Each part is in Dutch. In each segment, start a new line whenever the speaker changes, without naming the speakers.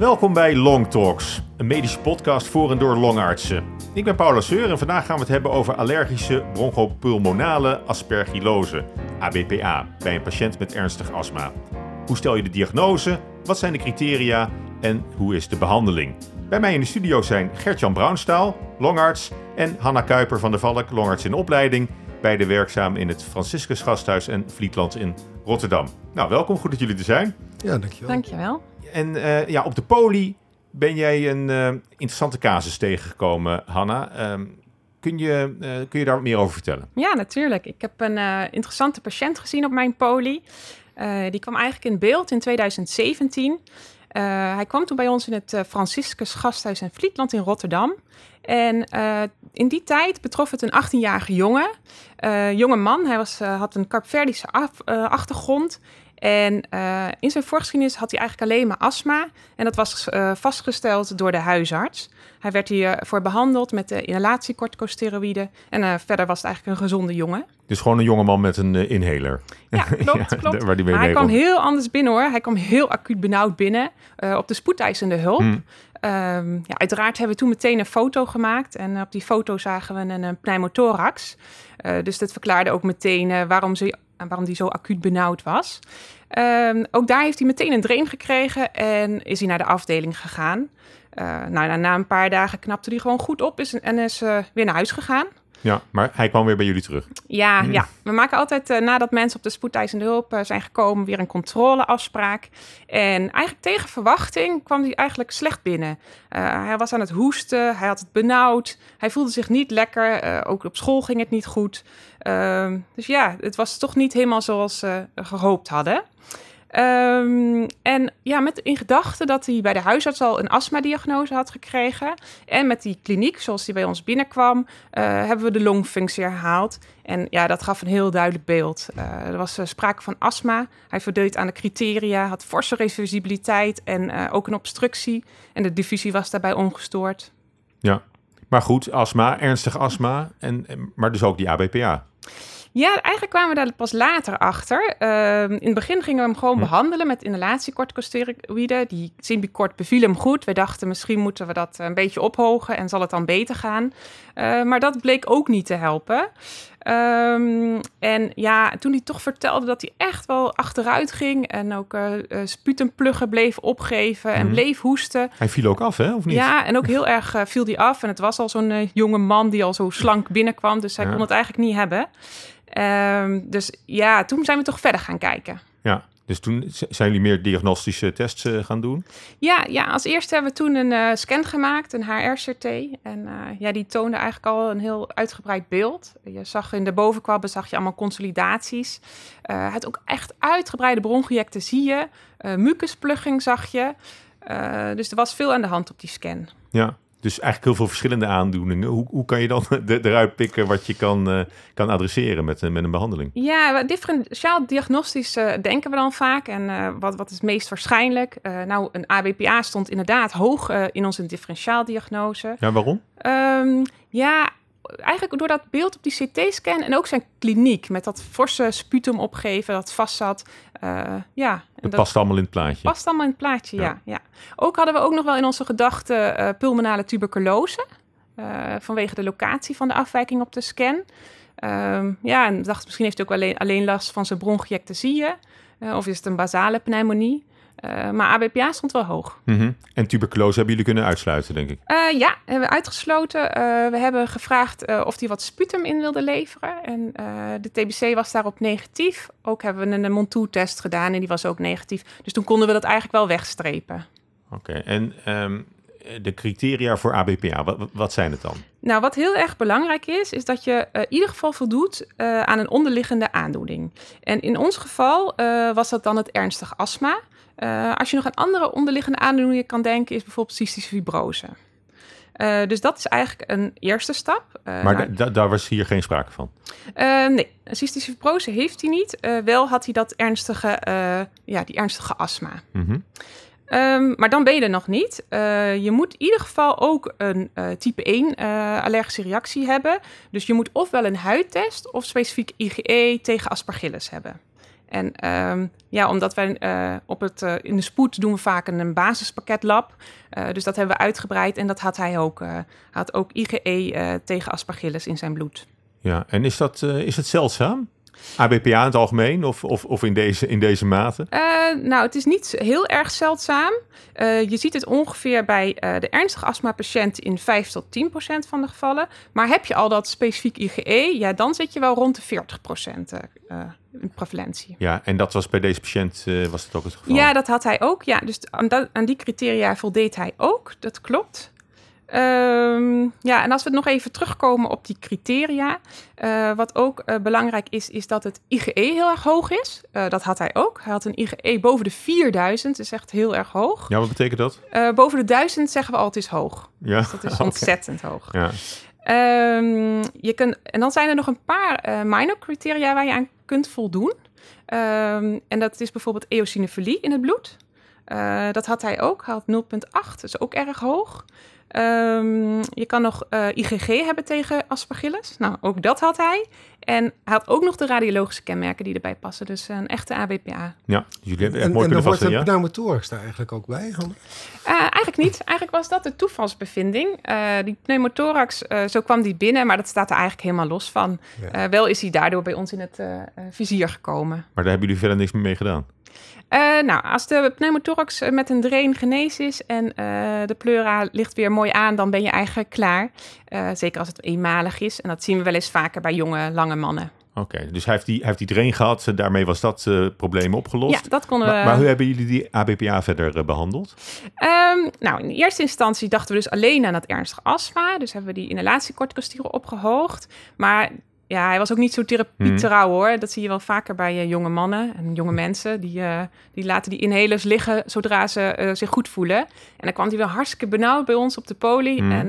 Welkom bij Long Talks, een medische podcast voor en door longartsen. Ik ben Paula Seur en vandaag gaan we het hebben over allergische bronchopulmonale aspergillose, ABPA, bij een patiënt met ernstig astma. Hoe stel je de diagnose? Wat zijn de criteria? En hoe is de behandeling? Bij mij in de studio zijn Gertjan Braunstaal, longarts, en Hanna Kuiper van der Valk, longarts in opleiding, beide werkzaam in het Franciscus Gasthuis en Vlietland in Rotterdam. Nou, welkom, goed dat jullie er zijn.
Ja, dankjewel.
Dankjewel.
En uh, ja, op de poli ben jij een uh, interessante casus tegengekomen, Hanna. Um, kun, je, uh, kun je daar wat meer over vertellen?
Ja, natuurlijk. Ik heb een interessante patiënt gezien op mijn poli. die kwam eigenlijk in beeld in 2017. hij kwam toen bij ons in het Franciscus Gasthuis in Vlietland in Rotterdam. En in die tijd betrof het een 18-jarige jongen. jonge man, hij was, had een Carpverdische achtergrond. En uh, in zijn voorgeschiedenis had hij eigenlijk alleen maar astma. En dat was uh, vastgesteld door de huisarts. Hij werd hiervoor behandeld met de inhalatiecorticosteroïden. En uh, verder was het eigenlijk een gezonde jongen.
Dus gewoon een jongeman met een inhaler.
Ja, klopt, klopt. waar die maar hij kwam heel anders binnen hoor. Hij kwam heel acuut benauwd binnen op de spoedeisende hulp. Hmm. Um, ja, uiteraard hebben we toen meteen een foto gemaakt. En op die foto zagen we een, een pneumothorax. dus dat verklaarde ook meteen waarom ze en waarom hij zo acuut benauwd was. Um, ook daar heeft hij meteen een drain gekregen en is hij naar de afdeling gegaan. Uh, nou, na een paar dagen knapte hij gewoon goed op is, en is uh, weer naar huis gegaan.
Ja, maar hij kwam weer bij jullie terug.
Ja, hmm. ja. we maken altijd uh, nadat mensen op de spoedeisende hulp uh, zijn gekomen weer een controleafspraak. En eigenlijk tegen verwachting kwam hij eigenlijk slecht binnen. Uh, hij was aan het hoesten, hij had het benauwd, hij voelde zich niet lekker, ook op school ging het niet goed. Ehm, dus ja, het was toch niet helemaal zoals ze gehoopt hadden. Um, en ja, met in gedachte dat hij bij de huisarts al een astmadiagnose had gekregen. En met die kliniek, zoals die bij ons binnenkwam, uh, hebben we de longfunctie herhaald. En ja, dat gaf een heel duidelijk beeld. Uh, er was uh, sprake van astma. Hij voldeed aan de criteria, had forse reversibiliteit en ook een obstructie. En de diffusie was daarbij ongestoord.
Ja, maar goed, astma, ernstig astma, en, maar dus ook die ABPA.
Ja, eigenlijk kwamen we daar pas later achter. Uh, in het begin gingen we hem gewoon hm. behandelen met inhalatiecorticosteroïden. Die Symbicort beviel hem goed. We dachten misschien moeten we dat een beetje ophogen en zal het dan beter gaan. Uh, maar dat bleek ook niet te helpen. Um, en ja, toen hij toch vertelde dat hij echt wel achteruit ging en ook uh, sputumpluggen bleef opgeven en mm. bleef hoesten.
Hij viel ook af, hè? Of niet?
Ja, en ook heel erg uh, viel hij af. En het was al zo'n jonge man die al zo slank binnenkwam, dus hij kon het eigenlijk niet hebben. Um, dus ja, toen zijn we toch verder gaan kijken.
Ja, dus toen zijn jullie meer diagnostische tests uh, gaan doen?
Ja, ja, als eerste hebben we toen een uh, scan gemaakt, een HR-CT. En uh, ja, die toonde eigenlijk al een heel uitgebreid beeld. Je zag in de bovenkwabben zag je allemaal consolidaties. Het ook echt uitgebreide bronchiecten zie je. mucusplugging zag je. dus er was veel aan de hand op die scan.
Ja, dus eigenlijk heel veel verschillende aandoeningen. Hoe, hoe kan je dan eruit pikken wat je kan, uh, kan adresseren met, met een behandeling?
Ja, differentiaal diagnostisch uh, denken we dan vaak. En uh, wat, wat is het meest waarschijnlijk? nou, een ABPA stond inderdaad hoog in onze differentiaal diagnose.
Ja, waarom?
Um, ja, eigenlijk door dat beeld op die CT-scan en ook zijn kliniek met dat forse sputum opgeven dat vast zat. Uh, ja,
het past allemaal in het plaatje.
Past allemaal in het plaatje, ja. ja, Ook hadden we ook nog wel in onze gedachten uh, pulmonale tuberculose. Uh, vanwege de locatie van de afwijking op de scan. Ehm, ja, en dacht misschien heeft hij ook alleen, alleen last van zijn bronchiectasie. of is het een basale pneumonie. Uh, maar ABPA stond wel hoog.
Mm -hmm. En tuberculose hebben jullie kunnen uitsluiten, denk ik?
Uh, ja, hebben we uitgesloten. Uh, we hebben gevraagd of hij wat sputum in wilde leveren. En de TBC was daarop negatief. Ook hebben we een Montou-test gedaan en die was ook negatief. Dus toen konden we dat eigenlijk wel wegstrepen.
Oké, okay. en um, de criteria voor ABPA, wat, wat, zijn het dan?
Nou, wat heel erg belangrijk is, is dat je in ieder geval voldoet aan een onderliggende aandoening. En in ons geval was dat dan het ernstig astma. Uh, als je nog aan andere onderliggende aandoeningen kan denken, is bijvoorbeeld cystische fibrose. Uh, dus dat is eigenlijk een eerste stap.
Uh, maar nou, daar was hier geen sprake van?
nee, cystische fibrose heeft hij niet. wel had hij dat ernstige, ja, die ernstige astma. Mm -hmm. um, maar dan ben je er nog niet. je moet in ieder geval ook een type 1 allergische reactie hebben. Dus je moet ofwel een huidtest of specifiek IgE tegen aspergillus hebben. En ehm, ja, omdat wij eh, op het, eh, in de spoed doen we vaak een, een basispakket lab. Eh, dus dat hebben we uitgebreid en dat had hij ook. Had ook IgE tegen aspergillus in zijn bloed.
Ja, en is dat, is het zeldzaam? ABPA in het algemeen of, of, of in, deze, in deze mate?
Uh, nou, het is niet heel erg zeldzaam. Uh, je ziet het ongeveer bij uh, de ernstige astmapatiënt in 5 tot 10 procent van de gevallen. Maar heb je al dat specifiek IgE, ja, dan zit je wel rond de 40 procent prevalentie.
Ja, en dat was bij deze patiënt was dat ook het geval?
Ja, dat had hij ook. Ja, dus aan, dat, aan die criteria voldeed hij ook. Dat klopt. Um, ja, en als we nog even terugkomen op die criteria. Uh, wat ook uh, belangrijk is, is dat het IgE heel erg hoog is. Uh, dat had hij ook. Hij had een IgE boven de 4000. Dat is echt heel erg hoog.
Ja, wat betekent dat?
boven de 1000 zeggen we altijd is hoog. Ja. Dus dat is okay. ontzettend hoog. Ja. Um, je kunt, en dan zijn er nog een paar minor criteria waar je aan kunt voldoen. Um, en dat is bijvoorbeeld eosinofilie in het bloed. dat had hij ook. Hij had 0,8. Dat is ook erg hoog. Um, je kan nog uh, eh, IgG hebben tegen aspergillus. Nou, ook dat had hij. En hij had ook nog de radiologische kenmerken die erbij passen. Dus een echte ABPA.
Ja,
jullie hebben en, mooi en dan wordt het ja? pneumothorax daar eigenlijk ook bij? Uh,
eigenlijk niet. Eigenlijk was dat de toevalsbevinding. Uh, die pneumothorax, zo kwam die binnen, maar dat staat er eigenlijk helemaal los van. Ja. wel is hij daardoor bij ons in het vizier gekomen.
Maar daar hebben jullie verder niks mee gedaan?
Uh, nou, als de pneumothorax eh, met een drain genezen is en uh, de pleura ligt weer mooi aan, dan ben je eigenlijk klaar. Uh, zeker als het eenmalig is. En dat zien we wel eens vaker bij jonge, lange mannen.
Oké, dus hij heeft, die, hij heeft die drain gehad. Daarmee was dat probleem opgelost.
Ja, dat konden
we... Maar, maar, hoe hebben jullie die ABPA verder behandeld?
Um, nou, in de eerste instantie dachten we dus alleen aan het ernstige astma. Dus hebben we die inhalatiekorticostieren opgehoogd. Maar ja, hij was ook niet zo therapietrouw hmm. hoor. Dat zie je wel vaker bij uh, jonge mannen en jonge mensen. Die, uh, die laten die inhalers liggen zodra ze uh, zich goed voelen. En dan kwam hij wel hartstikke benauwd bij ons op de poli. Hmm. En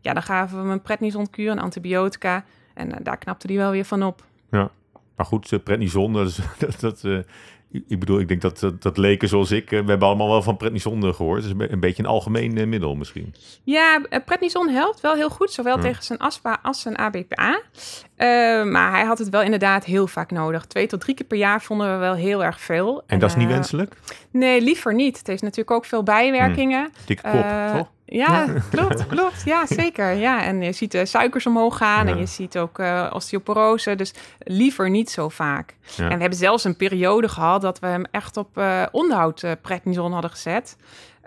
ja, dan gaven we hem een prednisonkuur, een antibiotica. En daar knapte hij wel weer van op.
Ja, maar goed, prednison, dat, dat, dat ik bedoel, ik denk dat, dat, dat leken zoals ik, we hebben allemaal wel van prednison gehoord. Het is een beetje een algemeen middel misschien.
Ja, prednison helpt wel heel goed, zowel tegen zijn aspa als zijn ABPA. Uh, maar hij had het wel inderdaad heel vaak nodig. Twee tot drie keer per jaar vonden we wel heel erg veel.
En, en dat is niet uh, wenselijk?
Nee, liever niet. Het heeft natuurlijk ook veel bijwerkingen. Hmm.
Dikke kop, uh, toch?
Ja, klopt, klopt. Ja, zeker. Ja, en je ziet de suikers omhoog gaan ja. en je ziet ook uh, osteoporose. Dus liever niet zo vaak. Ja. En we hebben zelfs een periode gehad dat we hem echt op uh, onderhoud uh, prednison hadden gezet.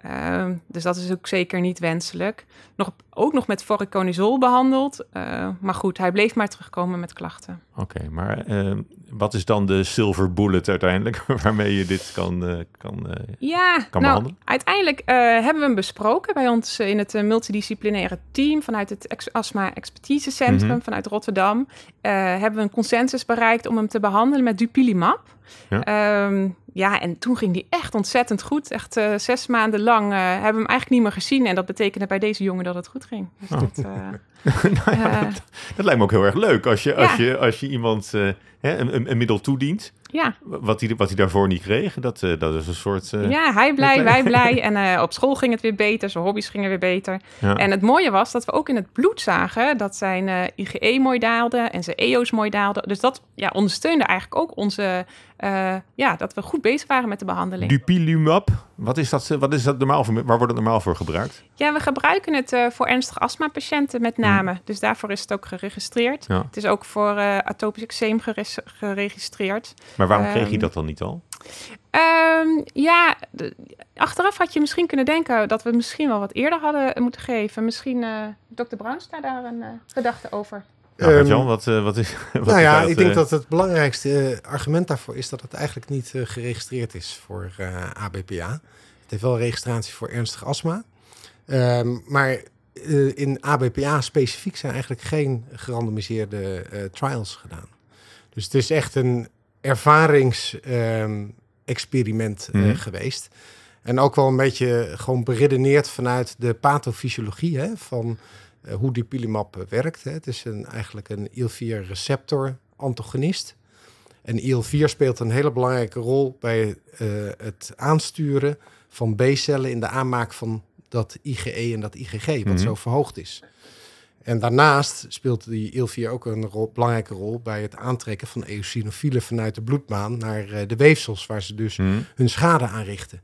Uh, dus dat is ook zeker niet wenselijk. Nog, ook nog met voriconazol behandeld. Uh, maar goed, hij bleef maar terugkomen met klachten.
Oké, okay, maar uh, wat is dan de silver bullet uiteindelijk waarmee je dit kan, uh, kan,
ja,
kan
nou,
behandelen?
Uiteindelijk hebben we hem besproken bij ons in het multidisciplinaire team vanuit het Ex Astma Expertise Centrum mm -hmm. vanuit Rotterdam. hebben we een consensus bereikt om hem te behandelen met Dupilumab. Ja. Um, ja, en toen ging die echt ontzettend goed. Echt uh, zes maanden lang uh, hebben we hem eigenlijk niet meer gezien. En dat betekende bij deze jongen dat het goed ging. Dus oh. dat, uh,
nou ja, dat, dat, lijkt me ook heel erg leuk als je, als je, als je iemand hè, een, een middel toedient.
Ja.
Wat hij, wat hij daarvoor niet kreeg, dat, dat is een soort...
Ja, hij blij, wij blij. En op school ging het weer beter, zijn hobby's gingen weer beter. Ja. En het mooie was dat we ook in het bloed zagen dat zijn IgE mooi daalde en zijn EO's mooi daalden. Dus dat ja, ondersteunde eigenlijk ook onze... ja, dat we goed bezig waren met de behandeling.
Dupilumab, wat is dat, wat is dat normaal voor, waar wordt het normaal voor gebruikt?
Ja, we gebruiken het voor ernstige astmapatiënten met name. Mm. Dus daarvoor is het ook geregistreerd. Ja. Het is ook voor atopisch eczeem geregistreerd.
Maar waarom kreeg je ehm, dat dan niet al?
Um, ja, de, achteraf had je misschien kunnen denken dat we misschien wel wat eerder hadden moeten geven. Misschien uh, dokter Bruinsta daar een uh, gedachte over.
Nou, um, Jan, wat, uh, wat is. Wat
nou ja, ik denk dat het belangrijkste argument daarvoor is dat het eigenlijk niet geregistreerd is voor ABPA. Het heeft wel registratie voor ernstig astma. Um, maar in ABPA specifiek zijn eigenlijk geen gerandomiseerde trials gedaan. Dus het is echt een ervaringsexperiment um, mm. uh, geweest. En ook wel een beetje gewoon beredeneerd vanuit de pathofysiologie hè, van uh, hoe dipilimab werkt. Hè. Het is een, eigenlijk een IL-4-receptor-antagonist. En IL-4 speelt een hele belangrijke rol bij uh, het aansturen van B-cellen in de aanmaak van dat IgE en dat IgG, wat mm -hmm. zo verhoogd is. En daarnaast speelt die IL-4 ook een rol, belangrijke rol bij het aantrekken van eosinofielen vanuit de bloedbaan naar eh, de weefsels, waar ze dus
Mhm.
hun schade aanrichten.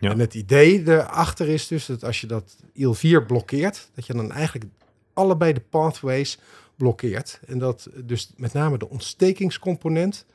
Ja.
En het idee erachter is dus dat als je dat IL-4 blokkeert, dat je dan eigenlijk allebei de pathways blokkeert. En dat dus met name de ontstekingscomponent,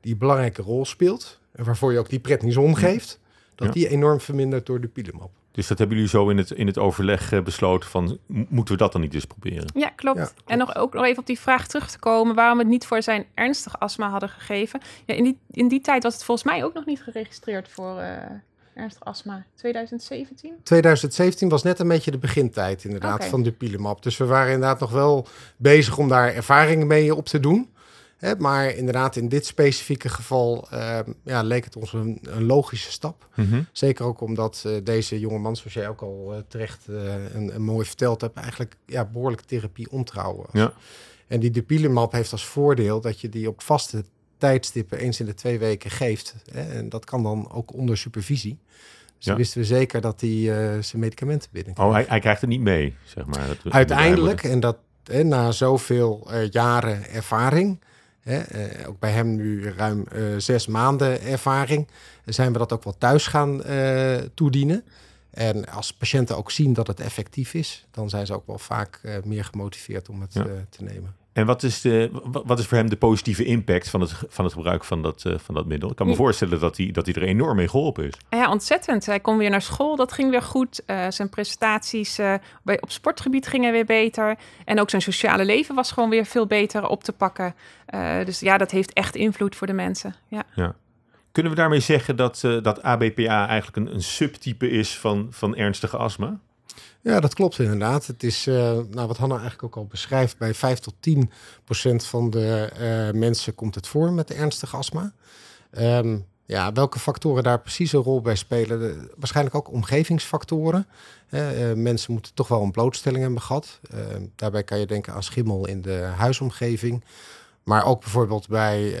die een belangrijke rol speelt, en waarvoor je ook die prednison geeft, dat
Ja.
die enorm vermindert door de pilemap.
Dus dat hebben jullie zo in het, in het overleg eh, besloten van, moeten we dat dan niet eens proberen?
Ja, klopt.
Ja, klopt.
En nog, ook nog even op die vraag terug te komen waarom we het niet voor zijn ernstig astma hadden gegeven. Ja, in, die, in die tijd was het volgens mij ook nog niet geregistreerd voor eh, ernstig astma. 2017?
2017 was net een beetje de begintijd inderdaad van de pilemap. Dus we waren inderdaad nog wel bezig om daar ervaringen mee op te doen. Hè, maar inderdaad, in dit specifieke geval eh, ja, leek het ons een, een logische stap.
Mhm.
Zeker ook omdat eh, deze jongeman, zoals jij ook al eh, terecht eh, en, en mooi verteld hebt, eigenlijk ja, behoorlijk therapie ontrouw was.
Ja.
En die dupilumab heeft als voordeel dat je die op vaste tijdstippen eens in de twee weken geeft. Hè? En dat kan dan ook onder supervisie. Dus
Ja.
wisten we zeker dat hij eh, zijn medicamenten binnenkrijgt.
Oh, hij, hij krijgt het niet mee, zeg maar. Dat-
Uiteindelijk, en dat hè, na zoveel eh, jaren ervaring, hè, eh, ook bij hem nu ruim zes maanden ervaring, zijn we dat ook wel thuis gaan toedienen. En als patiënten ook zien dat het effectief is, dan zijn ze ook wel vaak meer gemotiveerd om het
Ja.
te nemen.
En wat is, de, wa- wat is voor hem de positieve impact van het, van het gebruik van dat, eh, van dat middel? Ik kan me
Ja.
voorstellen dat hij, dat hij er enorm mee geholpen is.
Ja, ontzettend. Hij kon weer naar school, dat ging weer goed. Eh, zijn prestaties eh, bij, op sportgebied gingen weer beter. En ook zijn sociale leven was gewoon weer veel beter op te pakken. Dus ja, dat heeft echt invloed voor de mensen. Ja.
Kunnen we daarmee zeggen dat, dat ABPA eigenlijk een, een subtype is van, van ernstige astma?
Ja, dat klopt inderdaad. Het is, eh, nou, wat Hanna eigenlijk ook al beschrijft, bij 5 tot 10 procent van de eh, mensen komt het voor met ernstige astma. Ehm, ja, welke factoren daar precies een rol bij spelen? Waarschijnlijk ook omgevingsfactoren. Eh, mensen moeten toch wel een blootstelling hebben gehad. Ehm, daarbij kan je denken aan schimmel in de huisomgeving. Maar ook bijvoorbeeld bij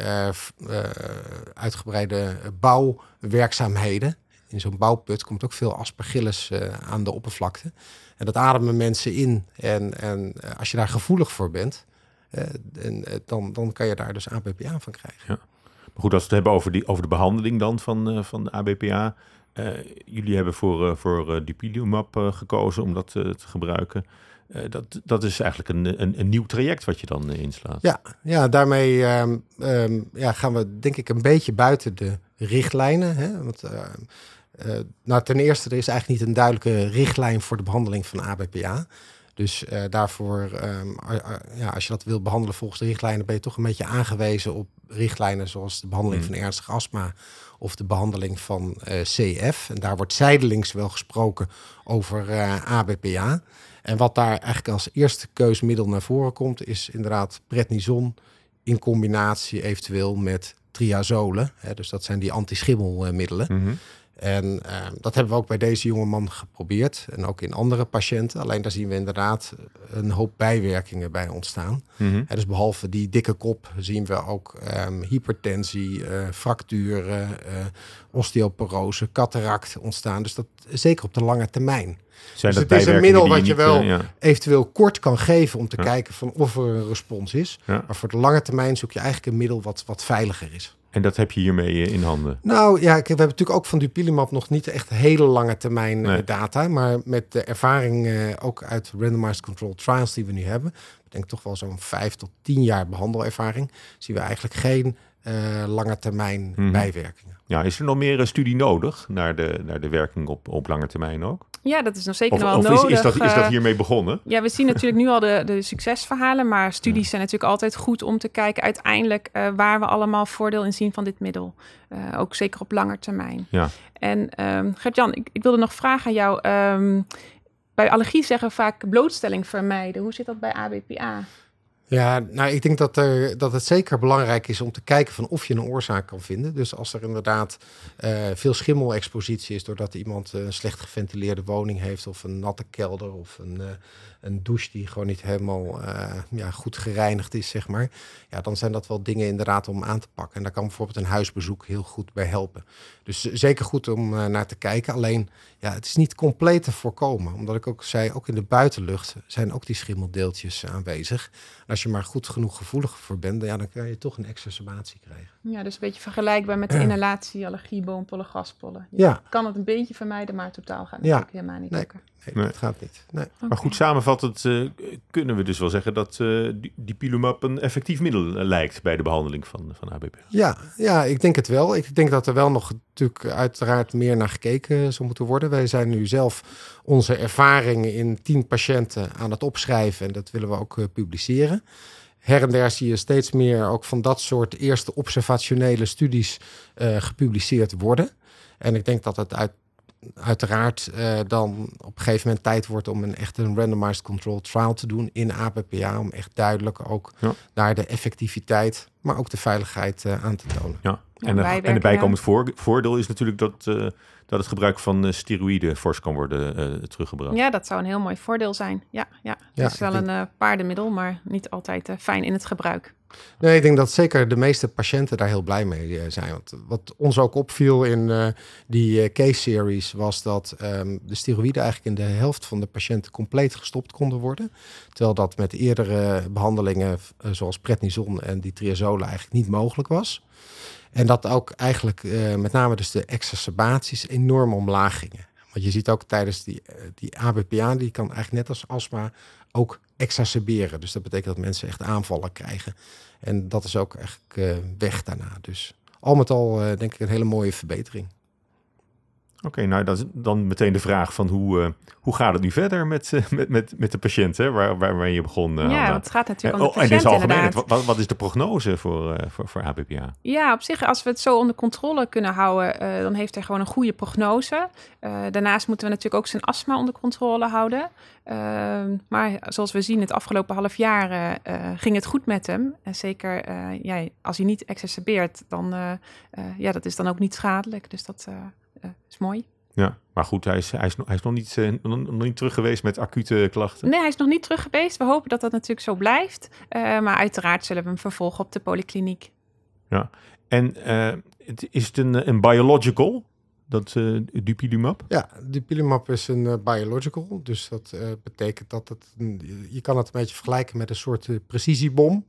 uitgebreide bouwwerkzaamheden. In zo'n bouwput komt ook veel aspergillus eh, aan de oppervlakte. En dat ademen mensen in. En, en eh, als je daar gevoelig voor bent, eh, en, dan, dan kan je daar dus ABPA van krijgen.
Maar goed, als we het hebben over, die, over de behandeling dan van, van de ABPA. jullie hebben voor, eh, voor dupilumab eh, gekozen om dat te gebruiken. Dat, dat is eigenlijk een, een, een nieuw traject wat je dan inslaat.
Ja, ja daarmee ehm, ehm, ja, gaan we denk ik een beetje buiten de richtlijnen. Hè? Want, eh, eh, nou, ten eerste, er is eigenlijk niet een duidelijke richtlijn voor de behandeling van ABPA. Dus eh, daarvoor, ehm, ja, als je dat wil behandelen volgens de richtlijnen, ben je toch een beetje aangewezen op richtlijnen zoals de behandeling
Mm.
van ernstig astma of de behandeling van eh, CF. En daar wordt zijdelings wel gesproken over eh, ABPA. En wat daar eigenlijk als eerste keusmiddel naar voren komt, is inderdaad prednison in combinatie eventueel met triazolen. Hè, dus dat zijn die antischimmelmiddelen.
Mhm.
En eh, dat hebben we ook bij deze jonge man geprobeerd. En ook in andere patiënten. Alleen daar zien we inderdaad een hoop bijwerkingen bij ontstaan.
Mhm.
Dus behalve die dikke kop zien we ook ehm, hypertensie, eh, fracturen, eh, osteoporose, cataract ontstaan. Dus dat zeker op de lange termijn.
Zijn
Dus het is een middel wat je wel-
eh, ja.
Eventueel kort kan geven om te
Ja.
kijken van of er een respons is.
Ja.
Maar voor de lange termijn zoek je eigenlijk een middel wat, wat veiliger is.
En dat heb je hiermee eh, in handen.
Nou ja, we hebben natuurlijk ook van dupilumab nog niet echt hele lange termijn eh,
Nee.
data. Maar met de ervaring eh, ook uit randomized controlled trials die we nu hebben. Ik denk toch wel zo'n vijf tot tien jaar behandelervaring. Zien we eigenlijk geen eh, lange termijn
Mhm.
bijwerkingen.
Ja, is er nog meer eh, studie nodig naar de, naar de werking op, op lange termijn ook?
ja, dat is nog zeker
Of,
nog wel
of is,
nodig.
is, dat, is dat
eh,
hiermee begonnen?
Ja, we zien natuurlijk nu al de, de succesverhalen, maar studies zijn natuurlijk altijd goed om te kijken uiteindelijk eh, waar we allemaal voordeel in zien van dit middel. Ook zeker op lange termijn.
Ja.
En ehm Gert-Jan, ik, ik wilde nog vragen aan jou. ehm, bij allergie zeggen we vaak blootstelling vermijden. Hoe zit dat bij ABPA?
Ja, nou, ik denk dat, er, dat het zeker belangrijk is om te kijken van of je een oorzaak kan vinden. Dus als er inderdaad uh, veel schimmelexpositie is doordat iemand een slecht geventileerde woning heeft of een natte kelder of een, uh, een douche die gewoon niet helemaal uh, ja, goed gereinigd is, zeg maar. Ja, dan zijn dat wel dingen inderdaad om aan te pakken. En daar kan bijvoorbeeld een huisbezoek heel goed bij helpen. Dus zeker goed om naar te kijken. Alleen, ja, het is niet compleet te voorkomen. Omdat ik ook zei, ook in de buitenlucht zijn ook die schimmeldeeltjes aanwezig. Als je maar goed genoeg gevoelig voor bent, ja, dan kan je toch een exacerbatie krijgen.
Ja, dus een beetje vergelijkbaar met de inhalatie, allergie, boompollen, gaspollen. Je
ja.
kan het een beetje vermijden, maar totaal gaat het ja. natuurlijk helemaal niet
nee.
lukken.
Nee, nee, dat gaat niet. Nee.
Okay. Maar goed samenvattend uh, kunnen we dus wel zeggen dat uh, die, die pilumab een effectief middel uh, lijkt bij de behandeling van, van ABP.
Ja, ja, ik denk het wel. Ik denk dat er wel nog natuurlijk uiteraard meer naar gekeken zou moeten worden. Wij zijn nu zelf onze ervaringen in tien patiënten aan het opschrijven en dat willen we ook publiceren. Her en der zie je steeds meer ook van dat soort eerste observationele studies gepubliceerd worden. En ik denk dat het uit uiteraard uh, dan op een gegeven moment tijd wordt om een echt een randomized control trial te doen in APPA. Om echt duidelijk ook ja. daar de effectiviteit, maar ook de veiligheid uh, aan te tonen.
Ja. En, ja, en bijkomend voor, voordeel is natuurlijk dat, uh, dat het gebruik van steroïden fors kan worden teruggebracht.
Ja, dat zou een heel mooi voordeel zijn. Ja, ja. het ja, is wel denk... een paardenmiddel, maar niet altijd fijn in het gebruik.
Nee, ik denk dat zeker de meeste patiënten daar heel blij mee zijn. Want wat ons ook opviel in uh, die uh, case series was dat um, de steroïden eigenlijk in de helft van de patiënten compleet gestopt konden worden. Terwijl dat met eerdere behandelingen uh, zoals prednison en die triazolen eigenlijk niet mogelijk was. En dat ook eigenlijk met name dus de exacerbaties enorm omlaag gingen. Want je ziet ook tijdens die, die ABPA, die kan eigenlijk net als astma ook exacerberen. Dus dat betekent dat mensen echt aanvallen krijgen. En dat is ook eigenlijk uh, weg daarna. Dus al met al denk ik een hele mooie verbetering.
Oké, okay, nou dat is dan meteen de vraag van hoe, uh, hoe gaat het nu verder met, uh, met, met, met de patiënt, hè? Waar, waarmee je begon? Uh,
ja, het gaat natuurlijk om de
oh,
patiënt
en in het
inderdaad.
Wat, wat is de prognose voor, voor, voor ABPA?
Ja, op zich, als we het zo onder controle kunnen houden, dan heeft hij gewoon een goede prognose. daarnaast moeten we natuurlijk ook zijn astma onder controle houden. Ehm, maar zoals we zien, het afgelopen half jaar ging het goed met hem. En zeker ja, als hij niet exacerbeert, dan ja, dat is dan ook niet schadelijk. Dus dat is mooi.
Ja, maar goed, hij is, hij is, hij is nog, niet, uh, nog niet terug geweest met acute klachten.
Nee, hij is nog niet terug geweest. We hopen dat dat natuurlijk zo blijft. Uh, maar uiteraard zullen we hem vervolgen op de polykliniek.
Ja, en is het een, een biological? Dat uh, dupilumab?
Ja, dupilumab is een uh, biological. Dus dat uh, betekent dat het... je kan het een beetje vergelijken met een soort precisiebom.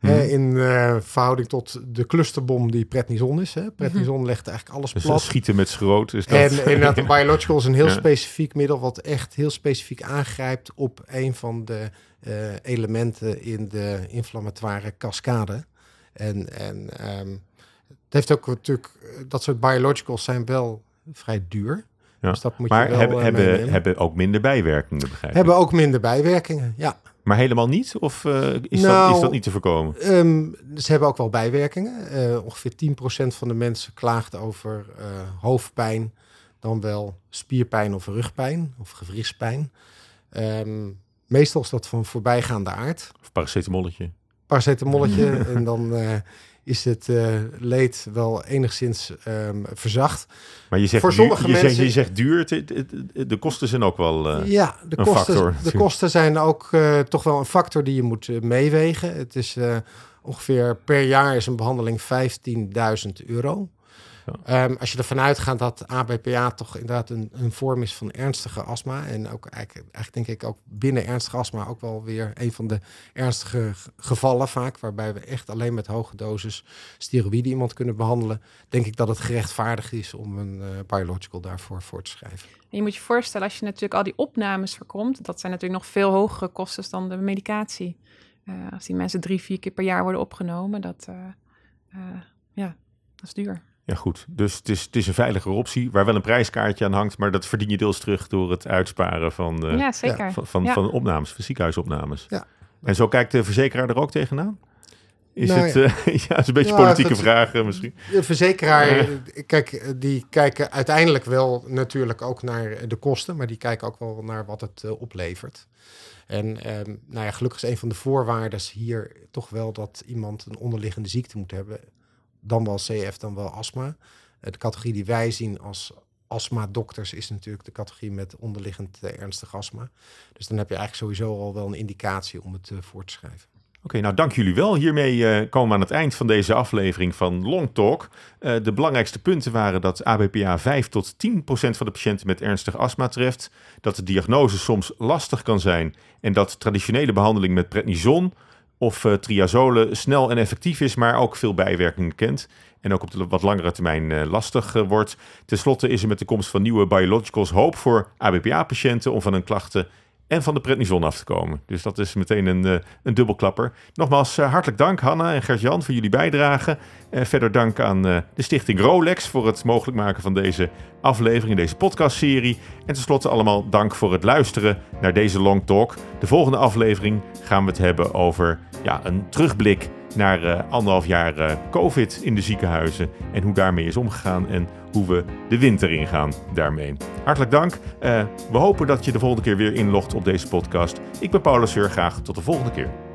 Hmm. Uh, in uh, verhouding tot de clusterbom die prednison is. Hè. Prednison mm-hmm. legt eigenlijk alles
dus
plat.
schieten met schroot. Is dat...
En inderdaad, een biological is een heel ja. specifiek middel... wat echt heel specifiek aangrijpt op een van de uh, elementen... in de inflammatoire cascade. En, en um, het heeft ook natuurlijk... dat soort biologicals zijn wel vrij duur.
Ja.
Dus dat moet
maar
je wel
hebben, hebben,
meenemen.
hebben ook minder bijwerkingen, begrijp ik?
Hebben ook minder bijwerkingen, ja.
Maar helemaal niet? Of uh, is,
nou,
dat, is dat niet te voorkomen?
Um, ze hebben ook wel bijwerkingen. Uh, ongeveer 10% van de mensen klaagt over uh, hoofdpijn, dan wel spierpijn of rugpijn of gewrichtspijn. Um, meestal is dat van voorbijgaande aard.
Of paracetamolletje.
Paracetamolletje en dan is het uh, leed wel enigszins um, verzacht.
Maar je zegt,
Voor sommige
duur, je
mensen,
zegt, je zegt duur, de kosten zijn ook wel uh,
ja, de
een
kosten,
factor.
De kosten zijn ook uh, toch wel een factor die je moet meewegen. Het is ongeveer per jaar is een behandeling 15.000 euro. Ja. Um, als je ervan uitgaat dat ABPA toch inderdaad een, een, vorm is van ernstige astma. En ook eigenlijk, eigenlijk denk ik ook binnen ernstige astma ook wel weer een van de ernstige gevallen vaak. Waarbij we echt alleen met hoge dosis steroïden iemand kunnen behandelen. Denk ik dat het gerechtvaardigd is om een uh, biological daarvoor voor te schrijven.
En je moet je voorstellen als je natuurlijk al die opnames voorkomt. Dat zijn natuurlijk nog veel hogere kosten dan de medicatie. Uh, als die mensen drie, vier keer per jaar worden opgenomen. Dat, uh, ja, dat is duur.
Ja, goed. Dus het is, het is een veiligere optie waar wel een prijskaartje aan hangt, maar dat verdien je deels terug door het uitsparen van, uh,
ja, zeker.
van, van,
ja.
van opnames, van ziekenhuisopnames.
Ja.
En zo kijkt de verzekeraar er ook tegenaan? Is
Nou
het uh, ja, is een beetje
Ja,
politieke
dat-
vraag uh, misschien?
De verzekeraar, kijk, die kijken uiteindelijk wel natuurlijk ook naar de kosten, maar die kijken ook wel naar wat het uh, oplevert. En ehm, nou ja, gelukkig is een van de voorwaarden hier toch wel dat iemand een onderliggende ziekte moet hebben. Dan wel CF, dan wel astma. de categorie die wij zien als astma-dokters is natuurlijk de categorie met onderliggend ernstig astma. Dus dan heb je eigenlijk sowieso al wel een indicatie om het voor te schrijven.
Oké, nou dank jullie wel. Hiermee uh, komen we aan het eind van deze aflevering van Long Talk. De belangrijkste punten waren dat ABPA 5 tot 10 procent van de patiënten met ernstig astma treft, dat de diagnose soms lastig kan zijn en dat traditionele behandeling met prednison of uh, triazole snel en effectief is, maar ook veel bijwerkingen kent en ook op de wat langere termijn lastig wordt. Ten slotte is er met de komst van nieuwe biologicals hoop voor ABPA-patiënten om van hun klachten en van de prednison af te komen. Dus dat is meteen een, een dubbelklapper. Nogmaals, hartelijk dank Hanna en Gert-Jan voor jullie bijdrage. Verder dank aan de stichting Rolex voor het mogelijk maken van deze aflevering, deze podcastserie. En tenslotte allemaal dank voor het luisteren naar deze Long Talk. De volgende aflevering gaan we het hebben over ja, een terugblik naar anderhalf jaar COVID in de ziekenhuizen en hoe daarmee is omgegaan en hoe we de winter ingaan daarmee. Hartelijk dank. Uh, we hopen dat je de volgende keer weer inlogt op deze podcast. Ik ben Paulus Seur. Graag tot de volgende keer.